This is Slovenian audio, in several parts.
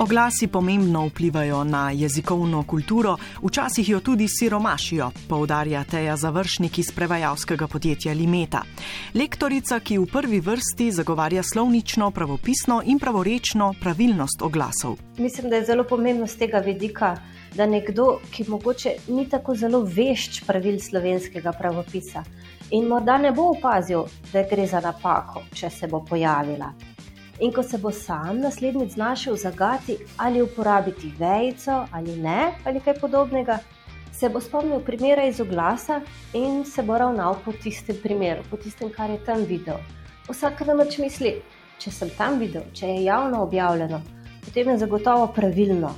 Oglasi pomembno vplivajo na jezikovno kulturo, včasih jo tudi siromašijo, poudarja Teja Završnik iz prevajalskega podjetja Limeta. Lektorica, ki v prvi vrsti zagovarja slovnično, pravopisno in pravorečno pravilnost oglasov. Mislim, da je zelo pomembno z tega vidika, da nekdo, ki mogoče ni tako zelo vešč pravil slovenskega pravopisa in morda ne bo opazil, da gre za napako, če se bo pojavila. In ko se bo sam naslednjič znašel zagati, ali uporabiti vejico ali ne, ali kaj podobnega, se bo spomnil primera iz oglasa in se bo ravnal po tistem primeru, po tistem, kar je tam videl. Vsak namreč misli, če sem tam videl, če je javno objavljeno, potem je zagotovo pravilno.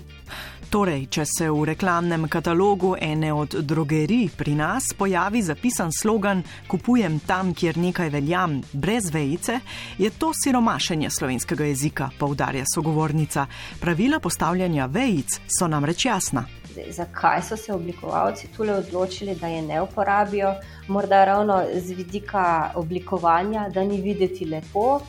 Torej, če se v reklamnem katalogu ene od drogerij pri nas pojavi zapisan slogan: Kupujem tam, kjer nekaj veljam, brez vejice, je to siromašenje slovenskega jezika, poudarja sogovornica. Pravila postavljanja vejic so namreč jasna. Zakaj so se oblikovalci tukaj odločili, da je ne uporabijo? Morda ravno z vidika oblikovanja, da ni videti lepo.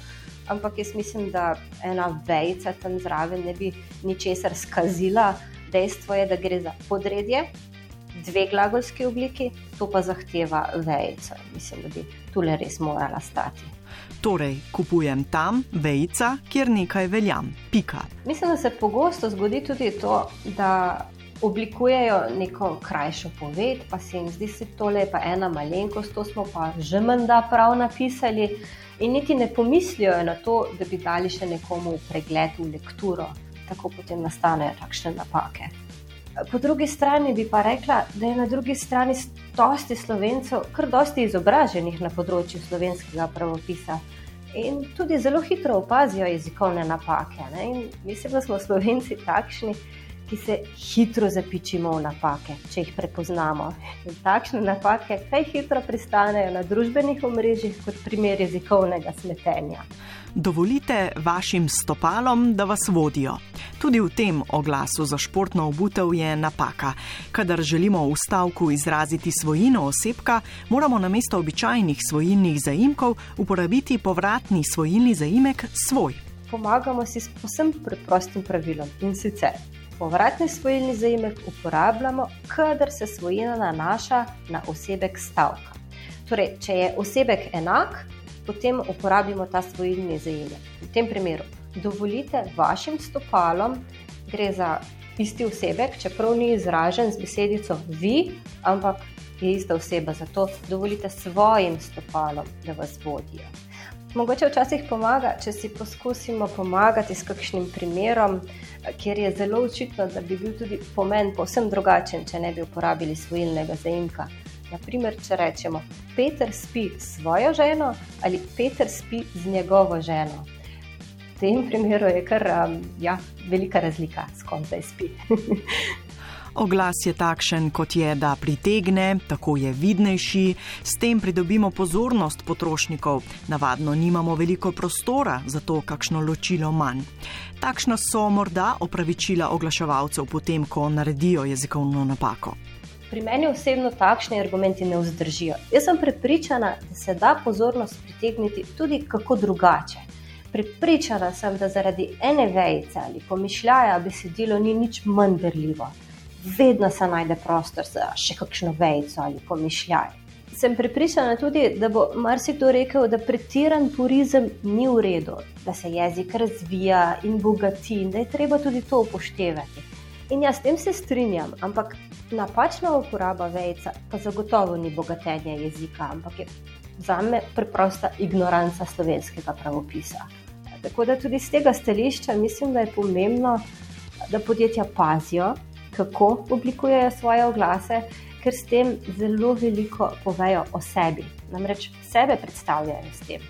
Ampak jaz mislim, da ena vejica tam zraven ne bi ničesar skazila, dejstvo je, da gre za podredje, dve glagolski obliki, to pa zahteva vejico. Mislim, da bi tukaj res morala stati. Torej, kupujem tam vejica, kjer nekaj veljam. Pika. Mislim, da se pogosto zgodi tudi to, da oblikujejo neko krajšo poved, pa se jim zdi, da je to le ena malenkost, to smo pa že menda prav napisali. In niti ne pomislijo na to, da bi dali še nekomu pregled v lekturo tako potem nastanejo takšne napake. Po drugi strani bi pa rekla, da je na drugi strani dosti slovencev, kar dosti izobraženih na področju slovenskega pravopisa. In tudi zelo hitro opazijo jezikovne napake. Mislim, da smo slovenci takšni, ki se hitro zapičimo v napake, če jih prepoznamo. In takšne napake kaj hitro pristanejo na družbenih omrežjih kot primer jezikovnega smetenja. Dovolite vašim stopalom, da vas vodijo. Tudi v tem oglasu za športno obutev je napaka. Kadar želimo v stavku izraziti svojino osebka, moramo namesto običajnih svojilnih zaimkov uporabiti povratni svojilni zaimek svoj. Pomagamo si s posebno preprostim pravilom in sicer povratni svojilni zaimek uporabljamo, kadar se svojina nanaša na osebek stavka. Torej, če je osebek enak, potem uporabimo ta svojilni zaimek. V tem primeru dovolite vašim stopalom, gre za isti osebek, čeprav ni izražen z besedico vi, ampak je ista oseba, zato dovolite svojim stopalom, da vas vodijo. Mogoče včasih pomaga, če si poskusimo pomagati s kakšnim primerom, kjer je zelo očitno, da bi bil tudi pomen povsem drugačen, če ne bi uporabili svojilnega zaimka. Naprimer, če rečemo, Peter spi s svojo ženo ali Peter spi z njegovo ženo. V tem primeru je kar um, ja, velika razlika, s kom zdaj spi. Oglas je takšen, kot je, da pritegne, tako je vidnejši, s tem pridobimo pozornost potrošnikov, navadno nimamo veliko prostora za to, kakšno ločilo manj. Takšna so morda opravičila oglaševalcev potem, ko naredijo jezikovno napako. Pri meni osebno takšni argumenti ne vzdržijo. Jaz sem prepričana, da se da pozornost pritegniti tudi kako drugače. Pripričana sem, da zaradi ene vejice ali pomišljaja besedilo ni nič manj berljivo vedno se najde prostor za še kakšno vejico ali pomišljaj. Sem pripričana tudi, da bo marsikdo rekel, da pretiran purizem ni v redu, da se jezik razvija in bogati in da je treba tudi to upoštevati. In jaz s tem se strinjam, ampak napačna uporaba vejica pa zagotovo ni bogatenje jezika, ampak je za me preprosta ignoranca slovenskega pravopisa. Tako da tudi z tega stališča mislim, da je pomembno, da podjetja pazijo, kako oblikujejo svoje oglase, ker s tem zelo veliko povejo o sebi. Namreč sebe predstavljajo s tem.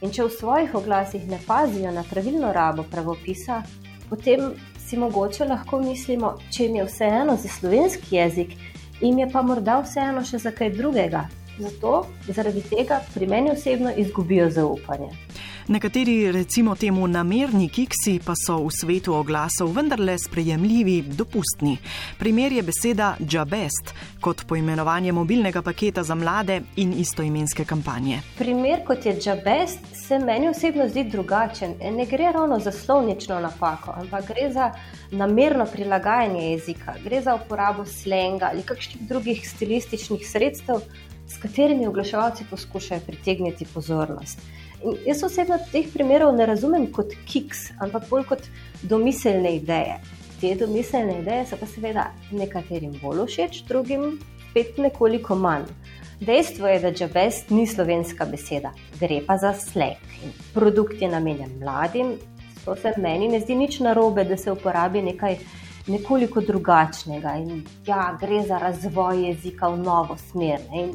In če v svojih oglasih ne pazijo na pravilno rabo pravopisa, potem si mogoče lahko mislimo, če jim je vseeno za slovenski jezik, jim je pa morda vseeno še za kaj drugega, zato zaradi tega pri meni osebno izgubijo zaupanje. Nekateri, recimo temu namerni kiksi, pa so v svetu oglasov vendarle sprejemljivi, dopustni. Primer je beseda Jabest kot poimenovanje mobilnega paketa za mlade in istoimenske kampanje. Primer kot je Jabest se meni osebno zdi drugačen. Ne gre ravno za slovnično napako, ampak gre za namerno prilagajanje jezika, gre za uporabo slenga ali kakšnih drugih stilističnih sredstev, s katerimi oglaševalci poskušajo pritegniti pozornost. In jaz osebno teh primerov ne razumem kot kiks, ampak bolj kot domiselne ideje. Te domiselne ideje so pa seveda nekaterim bolj všeč, drugim spet nekoliko manj. Dejstvo je, da Jabest ni slovenska beseda, gre pa za sleg. Produkt je namenjen mladim, to se meni ne zdi nič narobe, da se uporabi nekaj nekoliko drugačnega. In ja, gre za razvoj jezika v novo smer. In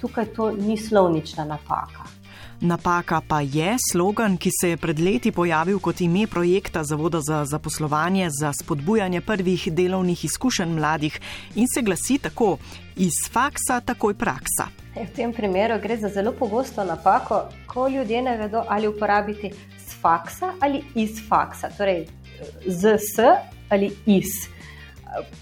tukaj to ni slovnična napaka. Napaka pa je slogan, ki se je pred leti pojavil kot ime projekta Zavoda za zaposlovanje za spodbujanje prvih delovnih izkušenj mladih in se glasi tako: iz faksa, takoj praksa. E, v tem primeru gre za zelo pogosto napako, ko ljudje ne vedo, ali uporabiti z faksa ali iz faksa, torej z s ali iz.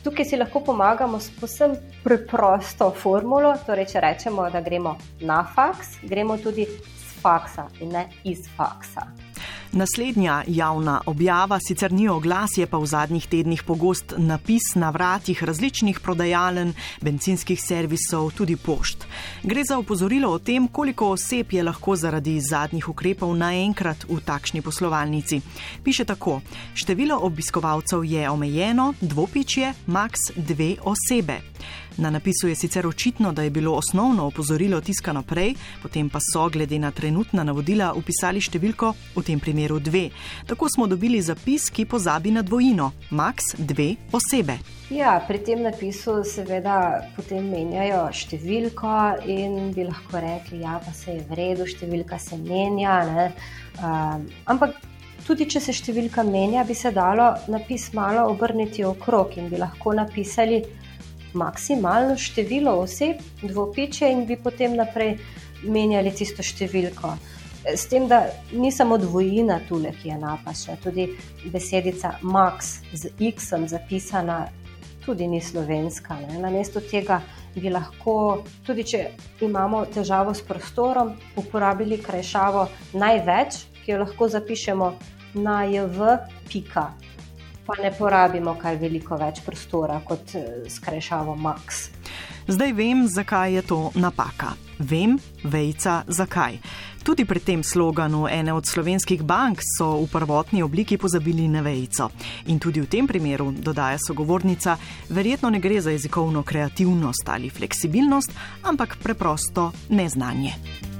Tukaj si lahko pomagamo s posebno preprosto formulo. Torej, če rečemo, da gremo na faks, gremo tudi faksa in ne iz faksa. Naslednja javna objava sicer ni oglas, je pa v zadnjih tednih pogost napis na vratih različnih prodajalen, benzinskih servisov, tudi pošt. Gre za upozorilo o tem, koliko oseb je lahko zaradi zadnjih ukrepov naenkrat v takšni poslovalnici. Piše tako: Število obiskovalcev je omejeno, dvopičje, maks dve osebe. Na napisu je sicer očitno, da je bilo osnovno opozorilo tiskano prej, potem pa so glede na trenutna navodila upisali številko, v tem primeru dve. Tako smo dobili zapis, ki pozabi na dvojino, maks dve osebe. Ja, pri tem napisu seveda potem menjajo številko in bi lahko rekli, ja, se je v redu, številka se menja. Um, ampak tudi če se številka menja, bi se dalo napis malo obrniti okrog in bi lahko napisali maksimalno število oseb, dvopiče in bi potem naprej menjali tisto številko. S tem, da ni samo dvojina tule, ki je napačna, tudi besedica max z x-om zapisana tudi ni slovenska. Ne. Na mesto tega bi lahko, tudi če imamo težavo s prostorom, uporabili krajšavo največ, ki jo lahko zapišemo na jv. Pika pa ne porabimo kaj veliko več prostora kot eh, skrajšavo Max. Zdaj vem, zakaj je to napaka. Vem, vejca, zakaj. Tudi pri tem sloganu ene od slovenskih bank so v prvotni obliki pozabili na vejco. In tudi v tem primeru, dodaja sogovornica, verjetno ne gre za jezikovno kreativnost ali fleksibilnost, ampak preprosto neznanje.